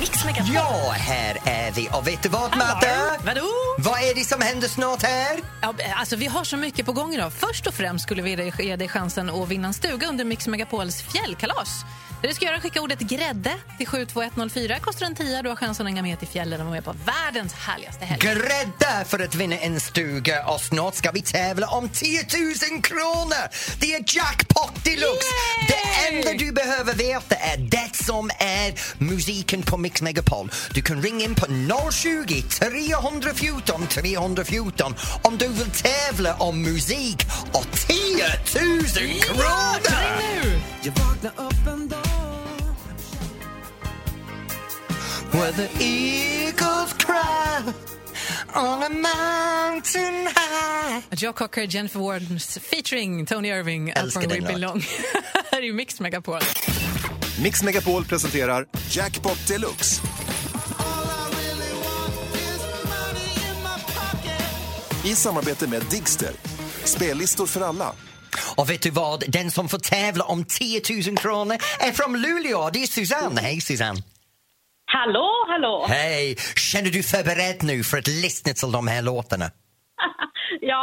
Mix Megapol. Ja, här är vi. Och vet du vad, Madde? Vadå? Vad är det som händer snart här? Ja, alltså, vi har så mycket på gång idag. Först och främst skulle vi ge dig chansen att vinna en stuga under Mix Megapols fjällkalas. Det du ska göra är skicka ordet grädde till 72104. Kostar en tia. Du har chansen att hänga med till fjällen och vara med på världens härligaste helg. Grädde för att vinna en stuga och snart ska vi tävla om 10 000 kronor! Det är jackpot deluxe! Yay! Det enda du behöver veta är det som är musiken på Mix Megapol. Du kan ringa in på 020 314 314 om du vill tävla om musik och 10 000 kronor! Where the eagles cry on a mountain high Joe Cocker, Jennifer Wardens featuring Tony Irving, Up Älskar Where We. Belong. Här är ju Mix Megapol. Mix Megapol presenterar Jackpot Deluxe. I samarbete med Digster. Spellistor för alla. Och vet du vad? Den som får tävla om 10 000 kronor är från Luleå. Det är Susanne. Hej Susanne. Hallå, hallå! Hej! Känner du förberedd nu för att lyssna till de här låtarna?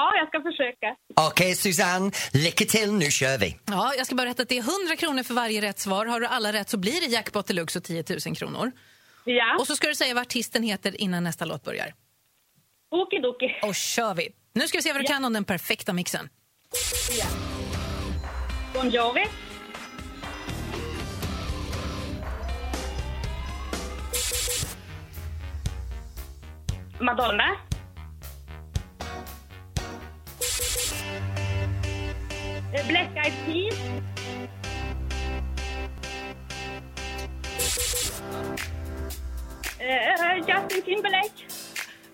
Ja, jag ska försöka. Okej Susanne, lycka till. Nu kör vi. Ja, jag ska bara rätta att det är 100 kronor för varje rätt svar. Har du alla rätt så blir det jackpot deluxe och 10 000 kronor. Ja, Och så ska du säga vad artisten heter innan nästa låt börjar. okidoki. Och kör vi! Nu ska vi se vad du kan om den perfekta mixen. Bon Jovi. Madonna. Black Eyed Peas. Eh, Justin Timberlake.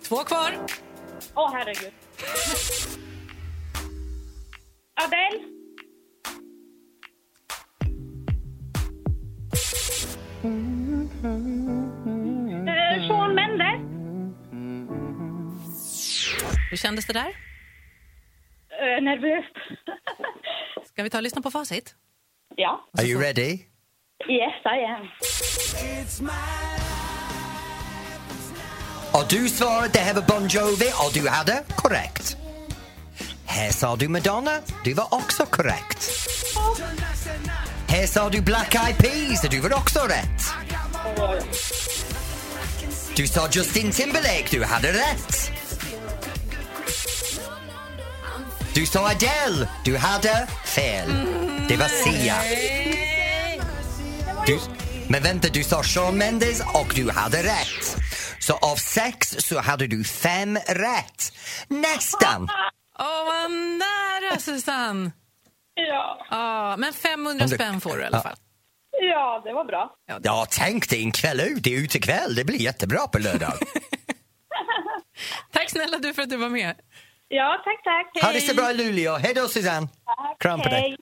Två kvar. Åh, herregud. Adele. Eh, Shawn Mendes. Hur kändes det där? Eh, nervöst. Ska vi ta och lyssna på facit? ja. Are you ready? Yes, I am. Och du svarade det här var Bon Jovi och du hade korrekt. Här sa du Madonna, du var också korrekt. Här sa du Black Eyed Peas och du var också rätt. Du sa Justin Timberlake, du hade rätt. Du sa Adele, du hade fel. Det var Sia. Du, men vänta, du sa Shawn Mendes och du hade rätt. Så av sex så hade du fem rätt. Nästan! Åh, vad nära, Susanne! Ja. Ja, men 500 Om du- spänn får du i alla fall. ja, det var bra. Ja, tänk dig en kväll ut. Det är utekväll. Det blir jättebra på lördag. Tack snälla du för att du var med. Ja, tack, tack. Ha det så bra i Luleå. Hej då, Susanne. Kram på dig. Hej.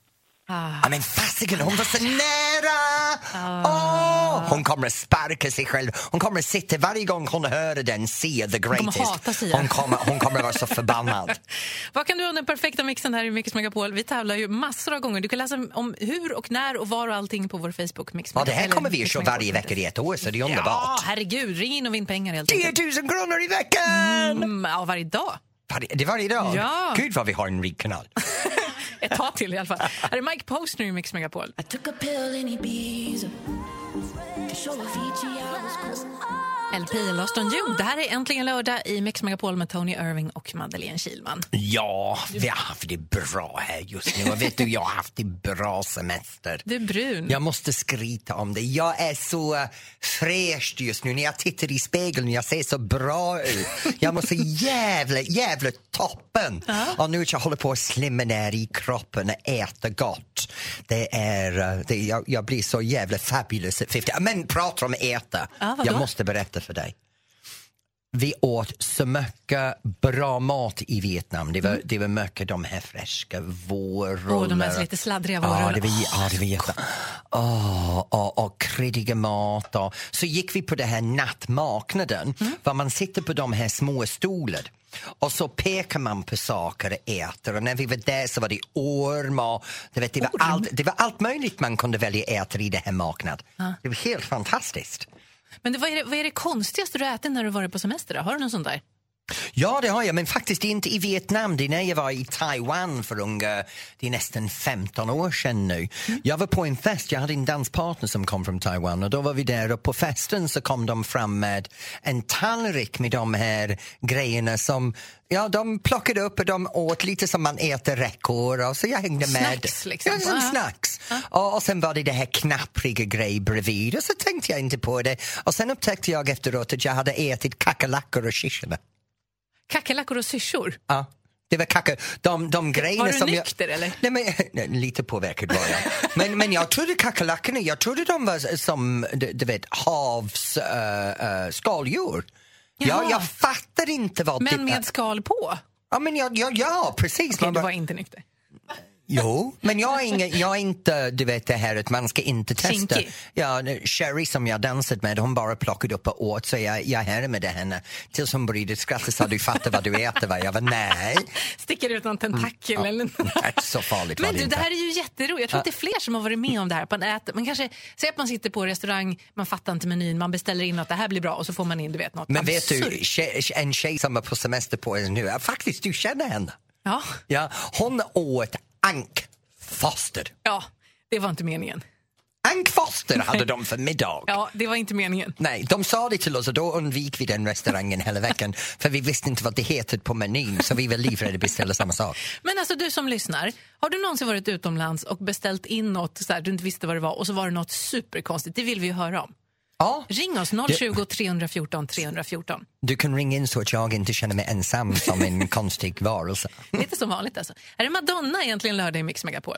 Ja, men fasiken, hon var så nära! Åh, hon kommer att sparka sig själv. Hon kommer att sitta varje gång hon hör den Sia the kommer greatest. hata Sia. Hon kommer, hon kommer att vara så förbannad. Vad kan du om den perfekta mixen här i Mix Megapol? Vi tävlar ju massor av gånger. Du kan läsa om hur och när och var och allting på vår Facebook. Mix Ja, det här kommer vi att köra varje vecka i ett år, så det är Ja, underbart. herregud. Ring in och vinn pengar helt 10 enkelt. 000 kronor i veckan! Mm, ja, varje dag. Det är varje dag? Ja. Gud vad vi har en rik kanal. Ett tag till i alla fall. Här är Mike Postner i Mix Megapol. I took a pill in Ibiza to show Avicii I was cool. LP Lost on You. Det här är Äntligen lördag i Mix Megapol med Tony Irving och Madeleine Kilman. Ja, vi har haft det bra här just nu. Och vet du, jag har haft det bra semester. Du är brun. Jag måste skryta om det. Jag är så uh, fräsch just nu. När jag tittar i spegeln jag ser så bra ut. Jag så jävla, jävla toppen. Och nu jag håller på att slimma ner i kroppen och äta gott. Det är, uh, det, jag, jag blir så jävla fabulous at 50. Men pratar om äta. Ja, jag måste berätta för dig. Vi åt så mycket bra mat i Vietnam. Det var, det var mycket de här färska vårrullarna. Åh, de här lite sladdriga Ja, vårrullar. det var, ja, det var jätte... Åh, och, och kryddiga mat. Och, så gick vi på den här nattmarknaden, Mm. man sitter på de här små stolar. Och så pekar man på saker och äter och när vi var där så var det orm och du vet, det, var allt, det var allt möjligt man kunde välja äta i det här marknad. Det var helt fantastiskt. Men det, vad, är det, vad är det konstigaste du har ätit när du varit på semester? Då? Har du någon sån där? Ja, det har jag, men faktiskt inte i Vietnam. Det är när jag var i Taiwan för ungefär, det är nästan 15 år sedan nu. Jag var på en fest, jag hade en danspartner som kom från Taiwan och då var vi där och på festen så kom de fram med en tallrik med de här grejerna som Ja, de plockade upp och de åt lite som man äter räkor och så jag hängde med. Snacks, liksom. Ja, som Ja. snacks. Och, och sen var det det här knappriga grej bredvid och så tänkte jag inte på det. Och sen upptäckte jag efteråt att jag hade ätit kackerlackor och shishima. Kackerlackor och syrsor? Ja, det var kacka. De, de grejerna Var du som nykter, eller? Nej, men, nej, lite påverkad var jag. Men, men jag trodde kackerlackorna, jag trodde de var som du, du vet, havs uh, uh, skaldjur. Jag, jag fattar inte vad Men det med skal på? Ja, men jag, jag, ja precis. Man du var inte nykter. Jo, men jag är, ingen, jag är inte, du vet det här att man ska inte testa. Kinkig. Ja, Sherry som jag dansat med, hon bara plockade upp och åt så jag, jag är här med det henne. Tills hon började skratta sa du fattar vad du äter va? Jag var nej. Sticker ut någon tentakel eller något. Så farligt var Men det du, inte. det här är ju jätteroligt. Jag tror att det är fler som har varit med om det här. Man, äter, man kanske, säg att man sitter på restaurang, man fattar inte menyn, man beställer in att det här blir bra och så får man in du vet, något Men vet du, en tjej som är på semester på oss nu, faktiskt du känner henne. Ja, Ja, hon åt ankfoster. ja, det var inte meningen. Ankfoster hade de för middag. Ja, det var inte meningen. Nej, de sa det till oss och då undvik vi den restaurangen hela veckan för vi visste inte vad det heter på menyn så vi var livrädda att beställa samma sak. Men alltså du som lyssnar, har du någonsin varit utomlands och beställt in något så här, du inte visste vad det var och så var det något superkonstigt? Det vill vi ju höra om. Ja, Ring oss 020 314 314. du kan ringa in så att jag inte känner mig ensam som en konstig varelse. Lite som vanligt alltså. Är det Madonna egentligen lördag i Mix Megapol?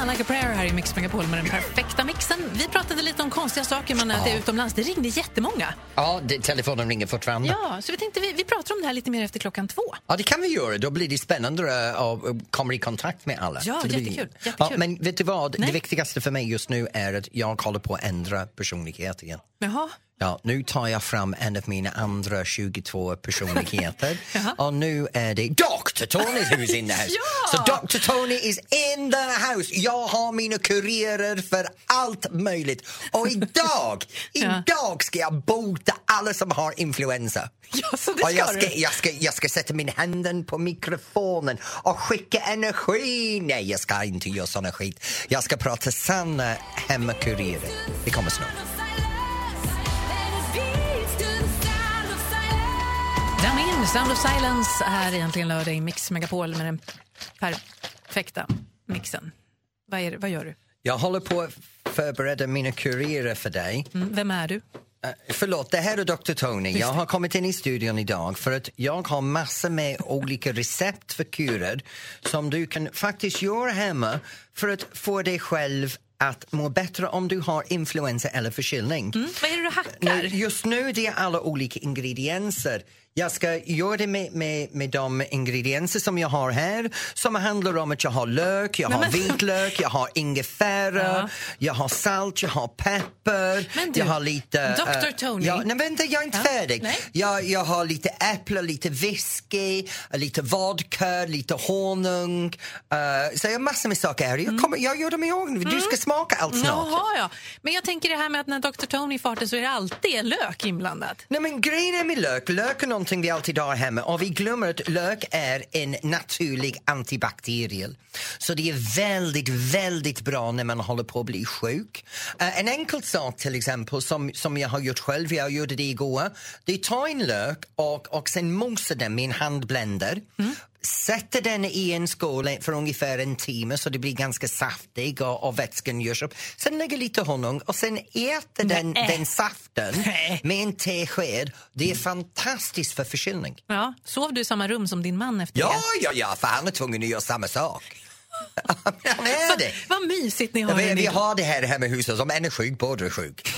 Madonna Like a prayer här i Mix Megapol med den perfekta mixen. Vi pratade lite om konstiga saker man äter utomlands. Det ringde jättemånga. Ja, det, telefonen ringer fortfarande. Ja, så vi tänkte vi, vi pratar om det här lite mer efter klockan två. Ja, det kan vi göra. Då blir det spännande och uh, kommer i kontakt med alla. Ja, Så det blir- jättekul, jättekul. Ja, men vet du vad? Nej. Det viktigaste för mig just nu är att jag håller på att ändra personlighet igen. Jaha. Ja, nu tar jag fram en av mina andra 22 personligheter och nu är det Dr. Tony who's in the house. Ja! Så Dr. Tony is in the house. Jag har mina kurirer för allt möjligt. Och idag, Ja. idag ska jag bota alla som har influensa. Ja, så det och ska jag, ska, jag, ska, jag ska sätta min handen på mikrofonen och skicka energi. Nej, jag ska inte göra såna skit. Jag ska prata sanna hemmakurirer. Det kommer snart. Sound of Silence är egentligen lördag i Mix Megapol med den perfekta mixen. Vad, är, vad gör du? Jag håller på att förbereda mina kurirer för dig. Mm, vem är du? Uh, förlåt, det här är Dr. Tony. Jag har kommit in i studion idag för att jag har massor med olika recept för kurer som du kan faktiskt göra hemma för att få dig själv att må bättre om du har influensa eller förkylning. Mm, vad är det du hackar? just nu det är alla olika ingredienser. Jag ska göra det med, med, med de ingredienser som jag har här som handlar om att jag har lök, jag har vitlök, jag har ingefära, Ja. jag har salt, jag har peppar, du, jag har lite... Dr. eh, Tony. Ja, nej, vänta, jag är inte Ja, färdig. nej. Jag, jag har lite äpple, lite whisky, lite vodka, lite honung. eh, så jag har massor med saker här. Jag, kommer, jag gör dem i ordning. Du ska smaka allt snart. Mm. Jaha, ja. Men jag tänker det här med att när Dr. Tony är farten så är det alltid lök inblandat. Nej men grejen är med lök, lök är någonting vi alltid har hemma och vi glömmer att lök är en naturlig antibakteriell. Så det är väldigt, väldigt bra när man håller på att bli sjuk. Uh, en enkel sak till exempel som, som jag har gjort själv, jag gjorde det igår. Det är ta en lök och, och sen mosa den med en handblender. Mm. Sätter den i en skål för ungefär en timme så det blir ganska saftig och, och vätskan görs upp. Sen lägger lite honung och sen äter den, Nej. den saften med en tesked. Det är fantastiskt för förkylning. Ja. Sov du i samma rum som din man efter Ja, det? ja, ja, för han är tvungen att göra samma sak. Han är det. Vad mysigt ni har Ja, vi, har det här hemma i huset, om en är sjuk, båda är sjuk.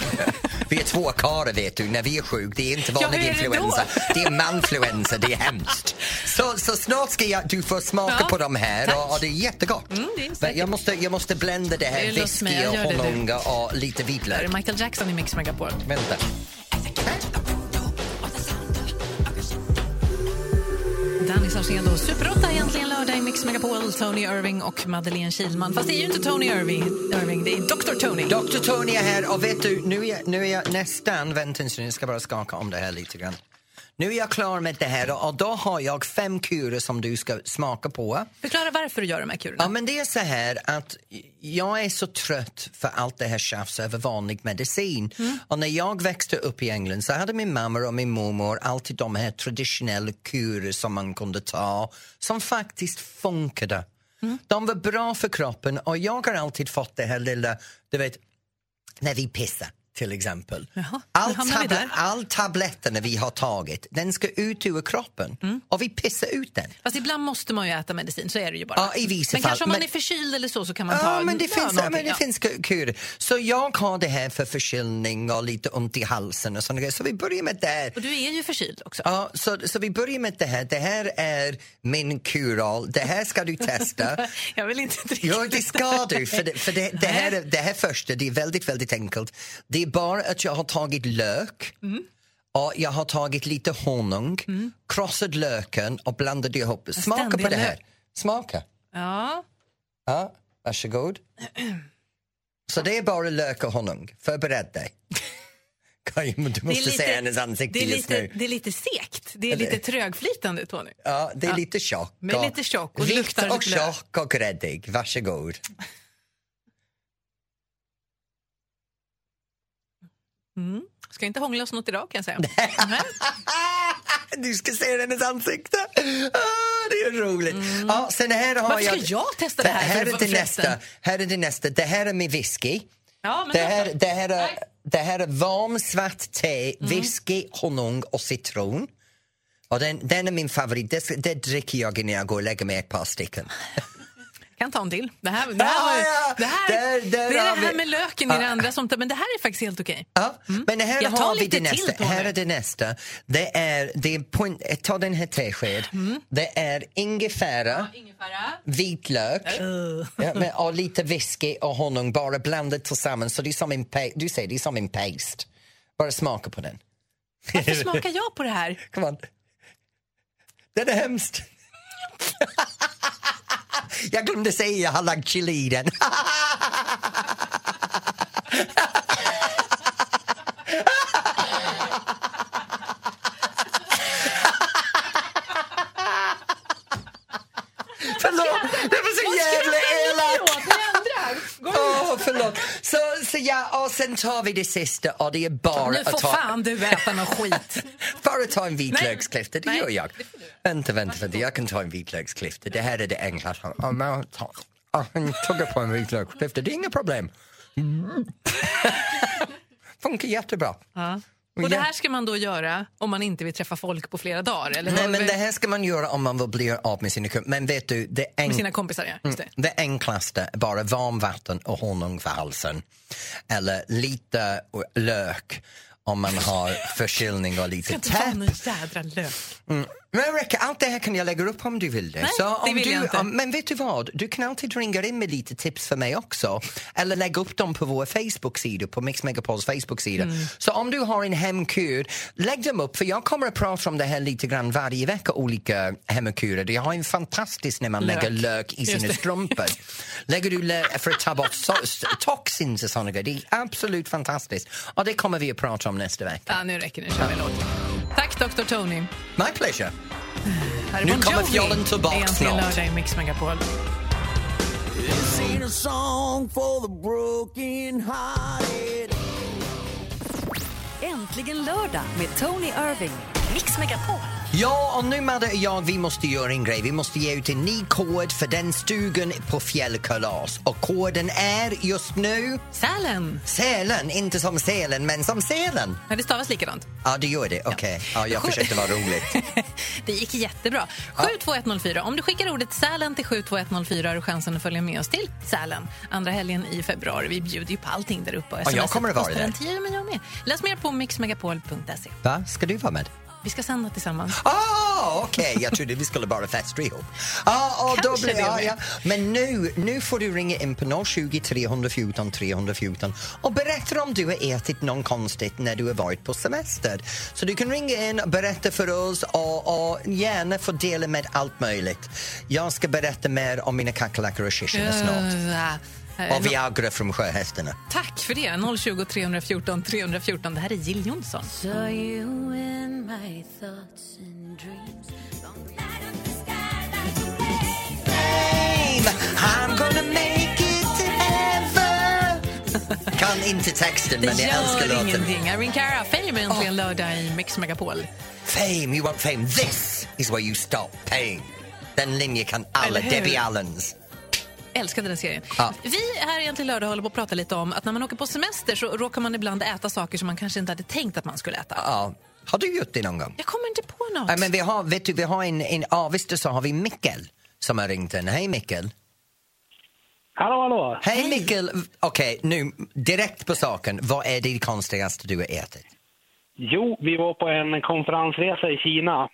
Vi är två karlar vet du, när vi är sjuk, det är inte vanlig hur är det influensa, det är manfluensa, det är hemskt. Så, så snart ska jag, du få smaka Ja, på de här och, och det är jättegott. Mm, det är jag, måste, jag måste blända det här whisky och gör det nu. honung och lite vitlök. Michael Jackson i Mix Megapol. Vänta. Danny Saucedo, Super 8 egentligen lördag i Mix Megapol. Tony Irving och Madeleine Kilman. Fast det är ju inte Tony Irving, Irving det är Dr. Tony. Dr Tony är här och vet du, nu är jag, nu är jag nästan, vänta en stund, jag ska bara skaka om det här lite grann. Nu är jag klar med det här och då har jag fem kurer som du ska smaka på. Förklara varför du gör de här kurerna. Ja, men det är så här att jag är så trött för allt det här tjafs över vanlig medicin. Och när jag växte upp i England så hade min mamma och min mormor alltid de här traditionella kurer som man kunde ta som faktiskt funkade. De var bra för kroppen och jag har alltid fått det här lilla, du vet, när vi pissar till exempel. Jaha, all, där. all tabletterna vi har tagit, den ska ut ur kroppen Mm. och vi pissar ut den. Fast ibland måste man ju äta medicin, så är det ju bara. Ja, i vissa men fall. kanske om man Men- är förkyld eller så, så kan man ta Ja, men det finns, ja, men det finns ku- kurer. Så jag har det här för förkylning och lite ont i halsen och såna grejer. Så vi börjar med det. Och du är ju förkyld också. Ja, så, så vi börjar med det här. Det här är min kural. Det här ska du testa. Jag vill inte dricka Jo, det ska du. För det, för det, det, här, är- det här första, det är väldigt, väldigt enkelt. Det är bara att jag har tagit lök och jag har tagit lite honung, krossat löken och blandat ihop. Smaka på det här. Smaka. Ja. Ja, varsågod. Så det är bara lök och honung. Förbered dig. Du Det är måste lite- se hennes ansikte det är, just lite, nu. det är lite sekt. Det är lite trögflytande, Tony. Ja, det är Ja. lite tjock. Men och- lite tjock och Vitt luktar och tjock och gräddig. Varsågod. Ska inte hångla oss något idag kan jag säga. Du ska se hennes ansikte. Ah, det är roligt. Ja, sen här har Varför ska jag... jag testa det här Här är det förresten? nästa. Här är det nästa. Det här är min whisky. Ja, Det här, det, här är, Nej. det här är varm svart te, whisky, honung och citron. Och den, den är min favorit. Det, det dricker jag innan jag går och lägger mig ett par stycken. kan ta en till. Det, här, det, här, Ah, ja. det, här, Där- där det är det här med löken i det andra som men det här är faktiskt helt okej. Ja, men här Mm. Jag tar har vi det nästa. Här är det nästa. Det är, det är point, ta den här tesked. Mm. Det är ingefära, vitlök ja, men, och lite whisky och honung bara blandat tillsammans. Så det är som en, du säger, det är som en paste. Bara smaka på den. Varför smakar jag på det här? Come on. Den är hemskt. jag glömde säga jag har lagt chili i den. Och sen tar vi det sista och det är bara Nu att får ta... fan du äta något skit. Bara ta en vitlöksklyfta, det gör jag. Vänta, vänta, vänta, jag kan ta en vitlöksklyfta. Det här är det enklaste. Ja, men jag tar- ja, tuggar på en vitlöksklyfta, det är inga problem. Mm. Funkar jättebra. Och det här ska man då göra om man inte vill träffa folk på flera dagar? Eller Nej, men det här ska man göra om man vill bli av med sina kompisar. Men vet du, det är Med sina kompisar, ja. Just det. Det enklaste är bara varmvatten och honung för halsen. Eller lite lök om man har förkylning och lite Ska inte ta täpp. någon jädra lök. Men Rebecca, allt det här kan jag lägga upp om du vill det. Nej, Så det om vill du, jag inte. Om, men vet du vad? Du kan alltid ringa in med lite tips för mig också. Eller lägga upp dem på vår Facebook-sida, på Mix Megapols Facebook-sida. Mm. Så om du har en hemkur, lägg dem upp för jag kommer att prata om det här lite grann varje vecka, olika hemkurer. Jag har en fantastisk när man Lök. lägger lök i sina det. strumpor. lägger du lök för att ta bort so toxins och såna grejer. Det är absolut fantastiskt. Och det kommer vi att prata om nästa vecka. Ja, nu räcker det. Nu kör vi låt. Tack, Dr. Tony. My pleasure. Här är Nu Bon kommer Jovi. fjollen Egentligen snart. lördag i Mix Megapol. This ain't a song for the broken hearted. Äntligen lördag med Tony Irving. Mix Megapol. Ja, och nu Madde och jag, vi måste göra en grej. Vi måste ge ut en ny kod för den stugan på fjällkalas. Och koden är just nu Sälen! Sälen, inte som selen men som selen. Ja, det stavas likadant. Ja, det gör det. Okej, ja, jag försökte vara roligt. det gick jättebra. 72104. Om du skickar ordet Sälen till 72104 har du chansen att följa med oss till Sälen andra helgen i februari. Vi bjuder ju på allting där uppe. och Ja, jag kommer att vara där. en men jag med. Läs mer på mixmegapol.se. Va? Ska du vara med? Vi ska sända tillsammans. Ah, okej, jag trodde vi skulle bara festa ihop. Ah, och då blir, det ja. Men nu, nu får du ringa in på 020 314 314 och berätta om du har ätit något konstigt när du har varit på semester. Så du kan ringa in och berätta för oss och, och gärna få dela med allt möjligt. Jag ska berätta mer om mina kackerlackor och shishorna snart. Och Viagra från sjöhästarna. Tack för det. 020 314 314. Det här är Jill Johnson. Saw you in my thoughts and dreams. Fame, I'm gonna make it to heaven Kan inte texten, Det men jag älskar gör låten. ingenting. Irene Cara, Fame är äntligen lördag i Mix Megapol. Fame, you want fame. This is where you stop paying. Den linjen kan alla. Debbie Allens. Älskade den serien. Ja. Vi här i Äntligen lördag håller på att prata lite om att när man åker på semester så råkar man ibland äta saker som man kanske inte hade tänkt att man skulle äta. Ja. Har du gjort det någon gång? Jag kommer inte på något. Ja, men vi har, vet du, vi har en, en Avesta så har vi Mikkel som har ringt in. Hej Mikkel. Hallå, hallå. Hej Mikkel. Okej, nu direkt på saken. Vad är det konstigaste du har ätit? Jo, vi var på en konferensresa i Kina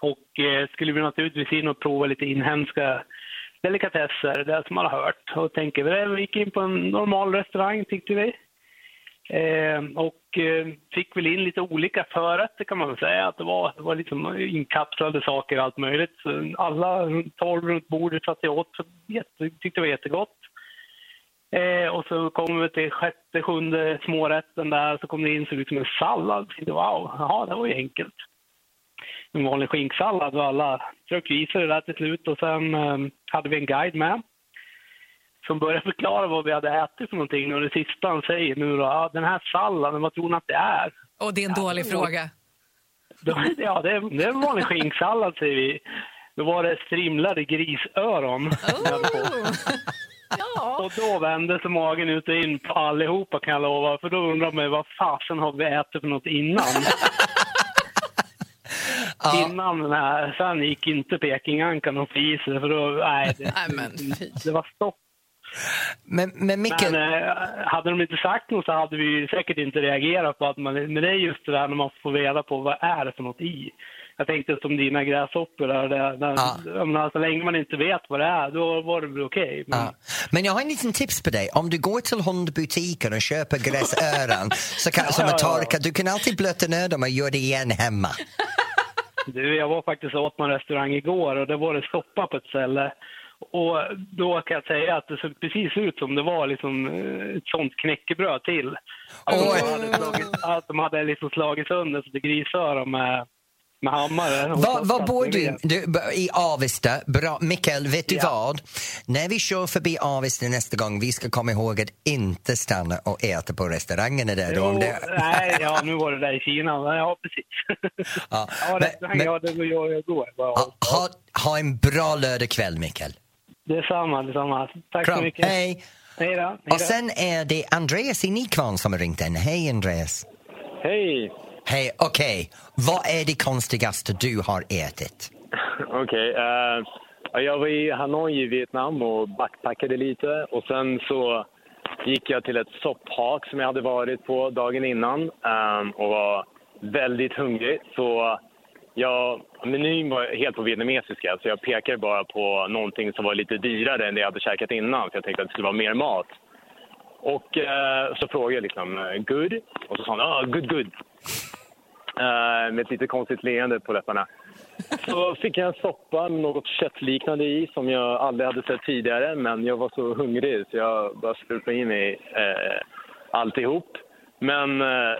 och eh, skulle vi naturligtvis in och prova lite inhemska delikatesser, det som man har hört. Och tänker vi, vi gick in på en normal restaurang tyckte vi. Eh, och eh, fick väl in lite olika förrätter kan man väl säga. Att det var, det var liksom inkapslade saker och allt möjligt. Så alla tolv runt bordet satt jag åt, så jätte, tyckte det var jättegott. Eh, och så kommer vi till sjätte, sjunde smårätten där, så kom det in så liksom en sallad. Tänkte, Wow, jaha, det var ju enkelt. En vanlig skinksallad och alla försökte visa det där till slut och sen eh, hade vi en guide med som började förklara vad vi hade ätit för någonting och det sista han säger nu då, ja, den här salladen, vad tror ni att det är? Och det är en dålig Ja. fråga. Då, ja, det är, det är en vanlig skinksallad säger vi. Då var det strimlade grisöron. Oh. ja. Och då vände sig magen ut och in på allihopa kan jag lova. För då undrar man vad fasen har vi ätit för något innan? Innan den här, sen gick inte Pekingankan och i sig för då, nej, det, Nej, men det var stopp. Men, men Mikkel, Men eh, hade de inte sagt något så hade vi säkert inte reagerat på att man, men det är just det där när man får reda på vad är det för något i. Jag tänkte som dina gräshoppor där, där, där Ja. menar, så länge man inte vet vad det är, då var det väl okej. Men- Ja. Men jag har en liten tips på dig. Om du går till hundbutiken och köper gräsöron så kan, som är Ja, ja, ja. torkade, du kan alltid blöta ner dem och göra det igen hemma. Du, jag var faktiskt åt på en restaurang igår och det var det soppa på ett ställe. Och då kan jag säga att det såg precis ut som det var liksom eh, ett sånt knäckebröd till. Att, de, hade slagit, att de hade liksom slagit sönder så det grisöron med, med hammare. Och Var, så bor du? du? I Avesta. Bra. Mikael, vet du Ja. vad? När vi kör förbi Avesta nästa gång, vi ska komma ihåg att inte stanna och äta på restaurangerna där. då, Jo, om det... nej, ja, nu var det där i Kina. Ja, precis. Ja, Ja, men- ja, det var jag igår. Bara, Ha, ha, ha en bra lördagkväll, Mikael. Detsamma, detsamma. Tack så Kram. mycket. Hej! Hej då. Hej Och då. sen är det Andreas i Nykvarn som har ringt in. Hej, Andreas. Hej! Hej, okej. Vad är det konstigaste du har ätit? Okej. Eh, okay, uh, jag var i Hanoi i Vietnam och backpackade lite. Och Sen så gick jag till ett sopphak som jag hade varit på dagen innan um, och var väldigt hungrig. Så jag, menyn var helt på vietnamesiska, så jag pekade bara på någonting som var lite dyrare än det jag hade käkat innan. För jag tänkte att det skulle vara mer mat. Och eh, så frågade jag liksom, eh, good? Och så sa han, ah, good, good. Eh, med ett lite konstigt leende på läpparna. Så fick jag en soppa med något köttliknande i som jag aldrig hade sett tidigare. Men jag var så hungrig så jag bara slurpade i mig eh, alltihop. Men eh,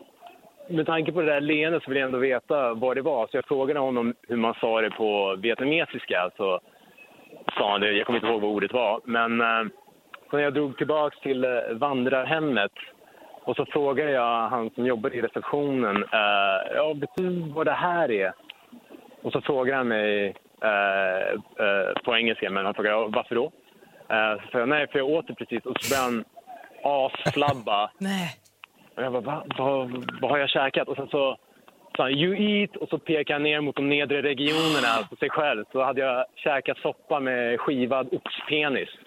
med tanke på det där leendet så vill jag ändå veta vad det var. Så jag frågade honom hur man sa det på vietnamesiska. Så sa han det, jag kommer inte ihåg vad ordet var. Men eh, så när jag drog tillbaka till eh, vandrarhemmet och så frågade jag han som jobbar i receptionen, eh, ja, vet du vad det här är? Och så frågar han mig eh, eh, på engelska, men han frågar "Ja, varför då? Eh, så jag nej, för jag åt det precis. Och så började han asflabba. Nej. Och jag bara, Va? Vad, vad har jag käkat? Och sen så sa han you eat och så pekade han ner mot de nedre regionerna på sig själv. Så hade jag käkat soppa med skivad oxpenis.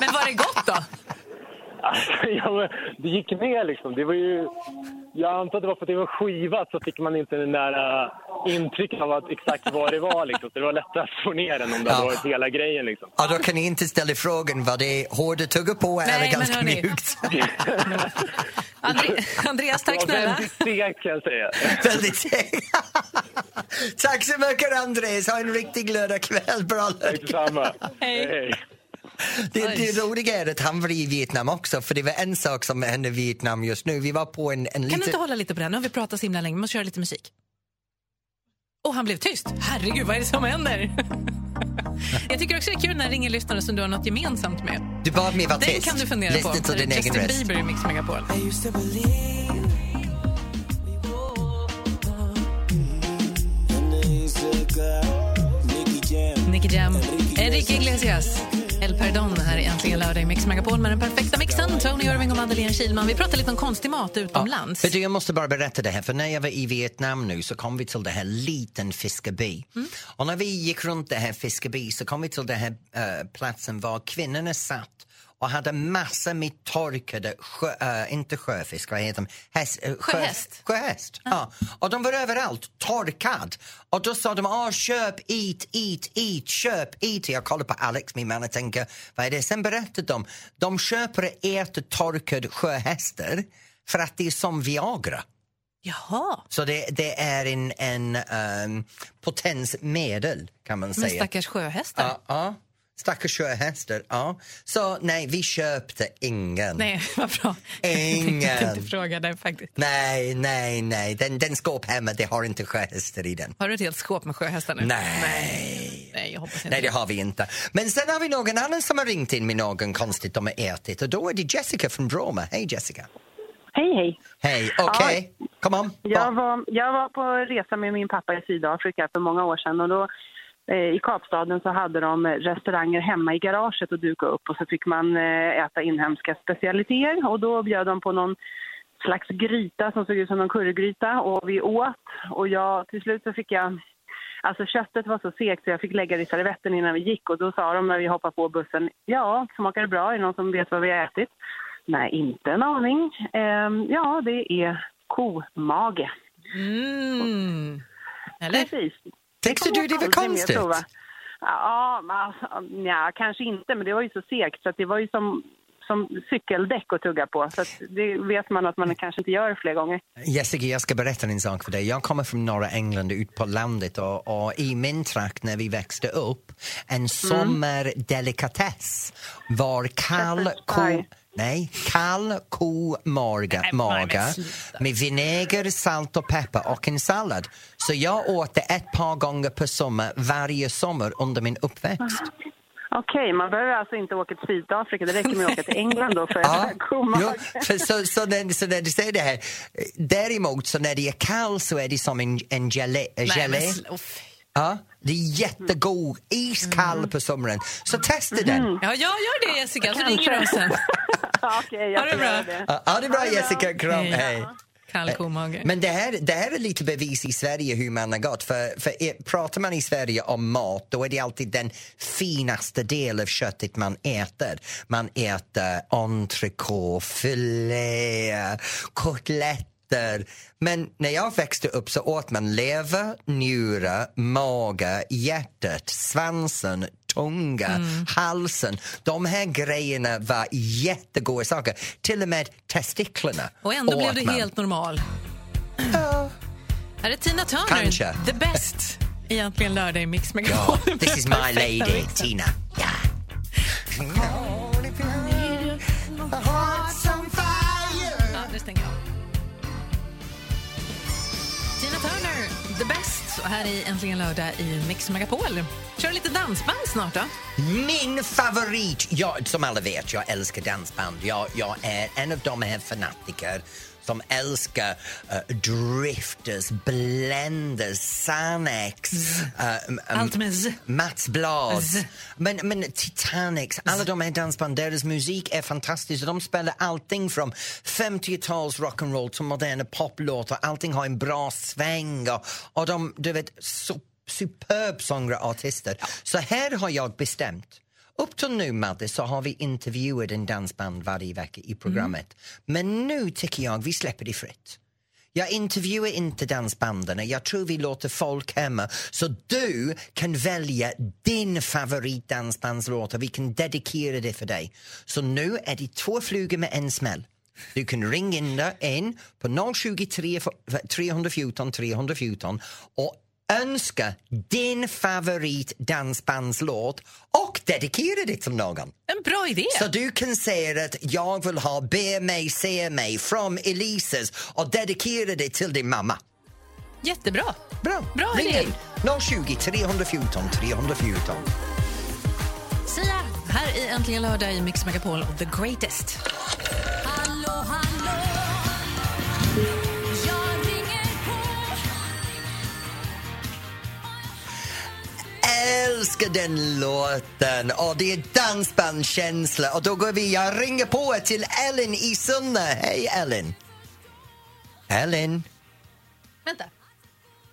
Men var det gott? Alltså, ja, men det gick ner liksom. Det var ju... Jag antar att det var för att det var skivat så fick man inte den där uh, intrycket av att exakt vad det var. Liksom. Så det var lättare att få ner den om det hade Ja. varit hela grejen. Liksom. Ja, då kan ni inte ställa frågan vad det är hårda tugga på Nej, eller men ganska hörni. mjukt. Andre Andreas, tack snälla. väldigt segt kan jag säga. Väldigt Tack så mycket Andres, ha en riktig lördagkväll. Bra Tack lördag. detsamma. Hej. Hej. Det, det roliga är att han var i Vietnam också, för det var en sak som hände i Vietnam just nu. Vi var på en, en Kan du liten... inte hålla lite på den? Nu har vi pratat så himla länge. Vi måste köra lite musik. Och han blev tyst. Herregud, vad är det som händer? Jag tycker också det är kul när det ringer lyssnare som du har något gemensamt med. Du bad mig vara Den tyst. kan du fundera Lyssna på. till din egen Justin röst. Bieber i Mix Megapol. I used to believe Nicky Jam, Enrique Iglesias. El Perdon här är äntligen lördag i Mix Megapol med den perfekta mixen. Tony Irving och Madeleine Kilman. Vi pratar lite om konstig mat utomlands. Du, jag måste bara berätta det här, för när jag var i Vietnam nu så kom vi till det här liten fiskeby. Mm. Och när vi gick runt det här fiskeby så kom vi till den här eh, platsen var kvinnorna satt och hade massor med torkade, sjö, eh, inte sjöfisk, vad heter de? Häst, sjö- Sjöhäst. Sjöhäst, ja. Och de var överallt, torkad. Och då sa de, ah, köp, eat, eat, eat, köp, eat. Jag kollar på Alex, min man, och tänker, vad är det? Sen berättade de, de köper och äter torkad sjöhästar för att det är som Viagra. Jaha, Så det, det är en, en um, potensmedel, kan man men säga. stackars sjöhästar. Ja, ja. Stackars sjöhästar, ja. Så nej, vi köpte ingen. Nej, vad bra. Ingen. Jag tänkte inte fråga dig faktiskt. Nej, nej, nej. Den, den skåp hemma, det har inte sjöhästar i den. Har du ett helt skåp med sjöhästar nu? Nej. Nej, jag hoppas inte Nej, det har vi inte. Men sen har vi någon annan som har ringt in med någon konstigt de har ätit och då är det Jessica från Bromma. Hej Jessica. Hej, hej. Hej, okej. Kom on. Jag var, jag var på resa med min pappa i Sydafrika för många år sedan och då i Kapstaden så hade de restauranger hemma i garaget och duka upp och så fick man eh, äta inhemska specialiteter och då bjöd de på någon slags gryta som såg ut som någon currygryta och vi åt och jag, till slut så fick jag Alltså köttet var så segt så jag fick lägga det i servetten innan vi gick och då sa de när vi hoppade på bussen, ja, smakar det bra? Är det någon som vet vad vi har ätit? Nej, inte en aning. Ehm, ja, det är komage. Mm. Eller? Precis. Tyckte du det var konstigt? prova. Ja, men alltså, nja, kanske inte, men det var ju så segt så att det var ju som, som cykeldäck att tugga på. Så det vet man att man kanske inte gör fler gånger. Jessica, jag ska berätta en sak för dig. Jag kommer från norra England ut på landet och, och i min trakt när vi växte upp, en sommardelikatess var kall ko... Nej, kall komaga maga med vinäger, salt och peppar och en sallad. Så jag åt det ett par gånger per sommar varje sommar under min uppväxt. Okej, man behöver alltså inte åka till Sydafrika. Det räcker med att åka till England då för Ja, komage. jo, för så, så, när, så när du säger det här, däremot så när det är kallt så är det som en, en gelé. Nej, gelé. men. Ja, det är jättegod, iskall på sommaren. Så testa den. Mm. Ja, jag gör det Jessica, så ringer du sen. Okej, jag Ha det bra. det. Ja, Ha det bra Jessica, kram, Hej. hej. Komage. Men det här, det här är lite bevis i Sverige hur man har gått. För, för pratar man i Sverige om mat då är det alltid den finaste delen av köttet man äter. Man äter entrecote, filé, kotletter. Men när jag växte upp så åt man lever, njure, mage, hjärtat, svansen, tunga, halsen. De här grejerna var jättegoda saker. Till och med testiklarna Och ändå blev du man. helt normal. Här är Tina Turner, Kanske. the best. Egentligen lördag i Mix Ja, Megapol. this is my lady. Tina. Ja. Ja, det stänger jag. The best. Och här är Äntligen lördag i Mix Megapol. Kör lite dansband snart då. Min favorit, jag, som alla vet, jag älskar dansband. Jag, jag är en av de här fanatiker som älskar uh, Drifters, Blenders, Sanex, uh, um, Allt med z. Mats Blad. Z. Men, men Titanics, alla de här dansband, deras musik är fantastisk. De spelar allting från 50-tals rock'n'roll till moderna poplåtar. Allting har en bra sväng och, och de, du vet, superb sångare artister. Så här har jag bestämt. Upp till nu, Madde, så har vi intervjuat en dansband varje vecka i programmet. Men nu tycker jag vi släpper det fritt. Jag intervjuar inte dansbanden. Jag tror vi låter folk hemma så du kan välja din favoritdansbandslåt och vi kan dedikera det för dig. Så nu är det två flugor med en smäll. Du kan ringa in på 023 314 314 och önska din favoritdansbandslåt och dedikera det till någon. En bra idé! Så du kan säga att jag vill ha Be mig, se mig från Elises och dedikera det till din mamma. Jättebra. Bra. Bra Ring idé. in. 020 314 314. Sia, här i Äntligen lördag i Mix Megapol The Greatest. Hallå, hallå Älskar den låten och det är dansbandskänsla och då går vi, jag ringer på till Ellen i Sunne. Hej Ellen! Ellen? Vänta.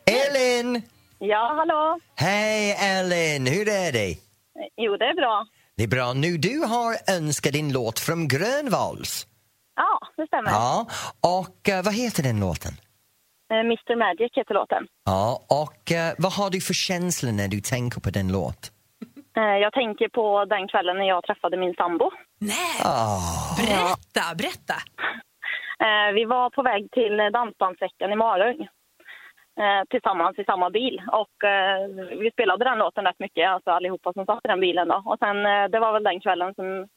Ellen! Ja, hallå. Hej Ellen, hur är det? Jo, det är bra. Det är bra. Nu du har önskat din låt från Grönvals. Ja, det stämmer. Ja, och eh, vad heter den låten? Eh, Mr Magic heter låten. Ja, och eh, vad har du för känsla när du tänker på den låt? Eh, Jag tänker på den kvällen när jag träffade min sambo. Nej, Ah, berätta, berätta. Eh, Vi var på väg till Dansbandsveckan i Malung eh, tillsammans i samma bil. Och eh, vi spelade den låten rätt mycket, alltså allihopa som satt i den bilen. Då. Och sen, eh, det var väl den kvällen som,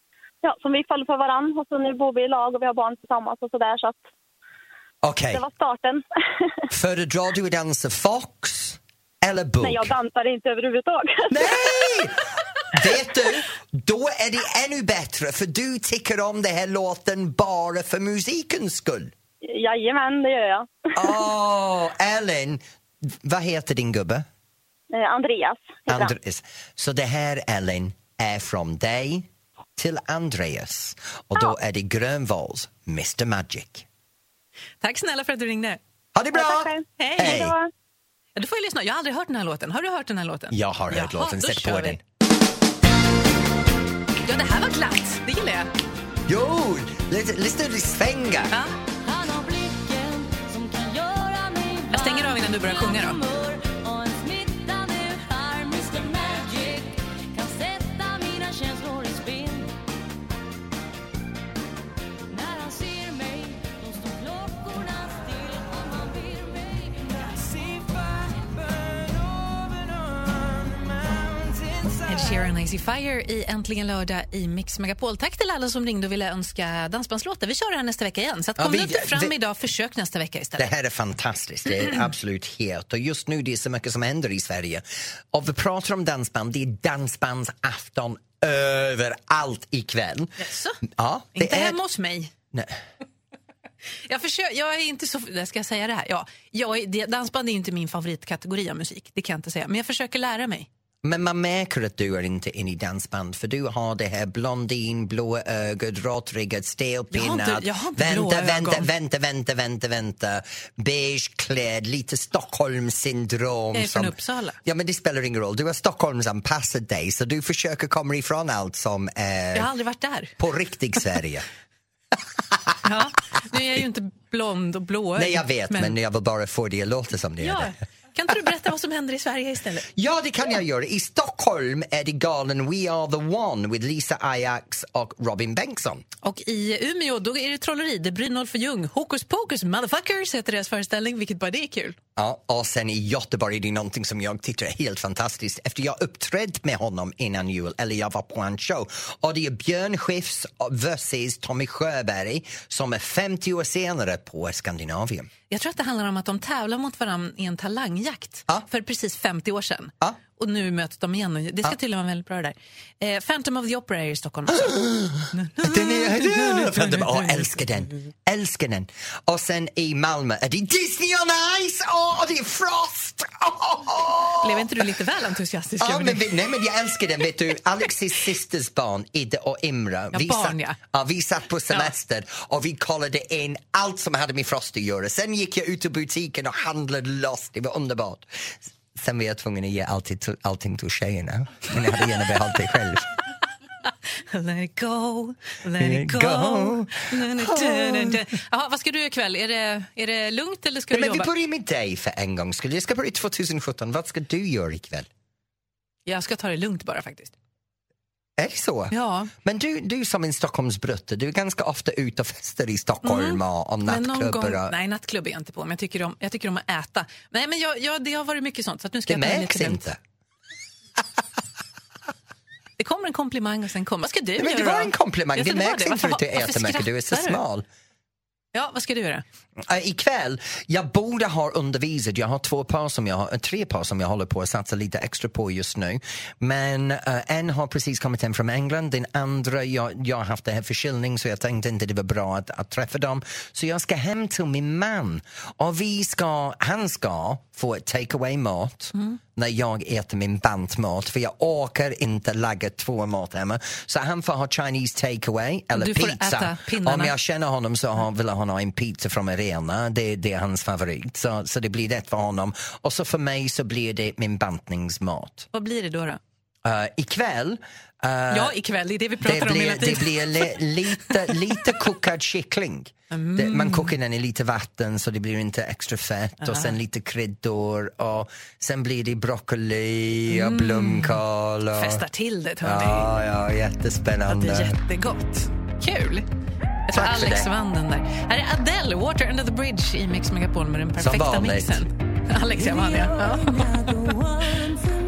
ja, som vi föll för varann. Och så nu bor vi i lag och vi har barn tillsammans och sådär. Så att Okej, det var starten. föredrar du att dansa fox eller bugg? Nej, jag dansar inte överhuvudtaget. Nej! Vet du, då är det ännu bättre för du tycker om den här låten bara för musikens skull. Jajamän, det gör jag. Åh, Ellen, vad heter din gubbe? Eh, Andreas. Andreas. Så det här, Ellen, är från dig till Andreas och då är det Grönvalls Mr Magic. Tack snälla för att du ringde. Ha det bra! Själv. Hej. Hej. Ja, du får ju lyssna. Jag har aldrig hört den här låten. Har du hört den här låten? Jag har hört Jaha, låten, sätt på vi. den. Ja, det här var glatt. Det gillar jag. Jo, lite, lite svänga. Ja. Jag stänger av innan du börjar sjunga då. Sheeran, Easy Fire i Äntligen lördag i Mix Megapol. Tack till alla som ringde och ville önska dansbandslåtar. Vi kör det här nästa vecka igen. Så att Ja, kom vi- inte fram vi- idag, försök nästa vecka Det istället. här är fantastiskt, det är absolut helt. Och just nu det är så mycket som händer i Sverige. Och vi pratar om dansband, det är dansbandsafton överallt ikväll. Jaså? Ja, det Inte är... hemma hos mig. Nej. Jag, försöker, jag är inte så... Ska jag säga det här? Ja, jag det- dansband är inte min favoritkategori av musik. Det kan jag inte säga. Men jag försöker lära mig. Men man märker att du är inte inne i dansband för du har det här blondin, blåa ögat, råttriggad, stelpinnad. Vänta, vänta, ögon. vänta, vänta, vänta, vänta. Beigeklädd, lite Stockholmssyndrom. Jag är från som- Uppsala. Ja, men det spelar ingen roll. Du har Stockholmsanpassat dig så du försöker komma ifrån allt som är Jag har aldrig varit där. på riktigt Sverige. Ja. Nu är jag ju inte blond och blåögd. Nej, jag vet, men... jag vill bara få det att låta som det är Ja. det. Kan inte du berätta vad som händer i Sverige istället? Ja, det kan jag göra. I Stockholm är det galen We Are The One med Lisa Ajax och Robin Bengtsson. Och i Umeå då är det trolleri, det bryr noll för Ljung. Hokus pokus motherfuckers heter deras föreställning, vilket bara det är kul. Ja, och sen i Göteborg är det någonting som jag tycker är helt fantastiskt. Efter jag uppträtt med honom innan jul, eller jag var på en show, och det är Björn Skifs versus Tommy Sjöberg som är 50 år senare på Skandinavien. Jag tror att det handlar om att de tävlar mot varandra i en talangjakt Ja. för precis 50 år sedan. Ja. Och nu möts de igen. Det ska tydligen vara väldigt bra det där. Eh, Phantom of the Opera är i Stockholm också. Den är, Phantom, åh, älskar den. Älskar den. Och sen i Malmö är det Disney on Ice! Och det är Frost! Blev inte du lite väl entusiastisk? Ja, men, nej, men jag älskar den. Vet du, Alexis systers barn, Ida och Imra. Ja, vi, barn, satt, ja. ja, vi satt på semester och vi kollade in allt som hade med Frost att göra. Sen gick jag ut i butiken och handlade loss. Det var underbart. Sen var jag tvungen att ge alltid, allting till tjejerna. Men jag hade gärna behållit det själv. Let it go, let it go. Jaha, vad ska du göra ikväll? Är det, är det lugnt eller ska Nej, du men vi jobba? börjar med dig för en gång skull. Jag ska börja 2017. Vad ska du göra ikväll? Jag ska ta det lugnt bara faktiskt. Är det så? Ja. Men du, du som en Stockholmsbrutte, du är ganska ofta ute och festar i Stockholm och, och Mm. Men någon nattklubbar. gång, och- nej, nattklubb är jag inte på, men jag tycker om, jag tycker om att äta. Nej, men jag, jag, det har varit mycket sånt, så nu ska Det jag märks inte. Det kommer en komplimang och sen kommer... Vad ska du Nej, men göra det var en komplimang. Det märks inte Varför- för att du äter mycket, du är så smal. Ja, vad ska du göra? Uh, ikväll, jag borde ha undervisat. Jag har två par som jag har, eh, tre par som jag håller på att satsa lite extra på just nu. Men eh, en har precis kommit hem från England, den andra, jag, jag har haft det här förkylning så jag tänkte inte det var bra att, att träffa dem. Så jag ska hem till min man och vi ska, han ska få ett take away mat när jag äter min bantmat för jag orkar inte laga två mat hemma. Så han får ha Chinese take away eller Du pizza. Om jag känner honom så har, vill han ha en pizza från Arena. Det, det är hans favorit. Så, så det blir rätt för honom. Och så för mig så blir det min bantningsmat. Vad blir det då? då? Uh, ikväll uh, Ja, ikväll, det är det vi pratar det om blir, hela tiden. det blir li, lite, lite kokad kyckling. Mm. Det, man kokar den i lite vatten så det blir inte extra fett och sen lite kryddor och sen blir det broccoli och blomkål. Och, Mm. Festar till det, hörni. Ja, ja, Det jättespännande. är jättegott. Kul! Jag tror Tack Alex det. vann den där. Här är Adele, Water Under the Bridge i Mix Megapol med den perfekta mixen. Alex, jag vann, ja.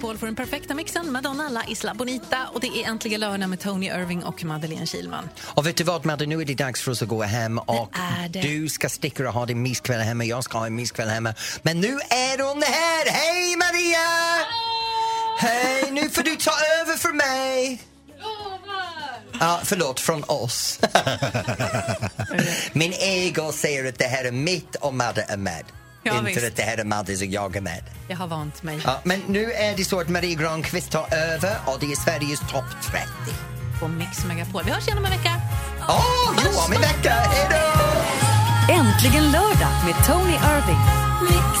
Megapol för den perfekta mixen. Madonna, La Isla Bonita. Och det är äntligen lördag med Tony Irving och Madeleine Kilman. Och vet du vad Madde, nu är det dags för oss att gå hem och du ska sticka och ha din myskväll hemma, jag ska ha en myskväll hemma. Men nu är hon här! Hej Maria! Hej, nu får du ta över för mig! Ja, förlåt, från oss. Min ego säger att det här är mitt och Madde är med. Ja, Inte visst. att det här är Maddes och jag är med. Jag har vant mig Ja, men nu är det så att Marie Granqvist tar över och det är Sveriges topp 30. på Mix Megapol. Vi hörs igen om en vecka. Åh, oh, jo, om en vecka! Hej då! Äntligen lördag med Tony Irving. Ett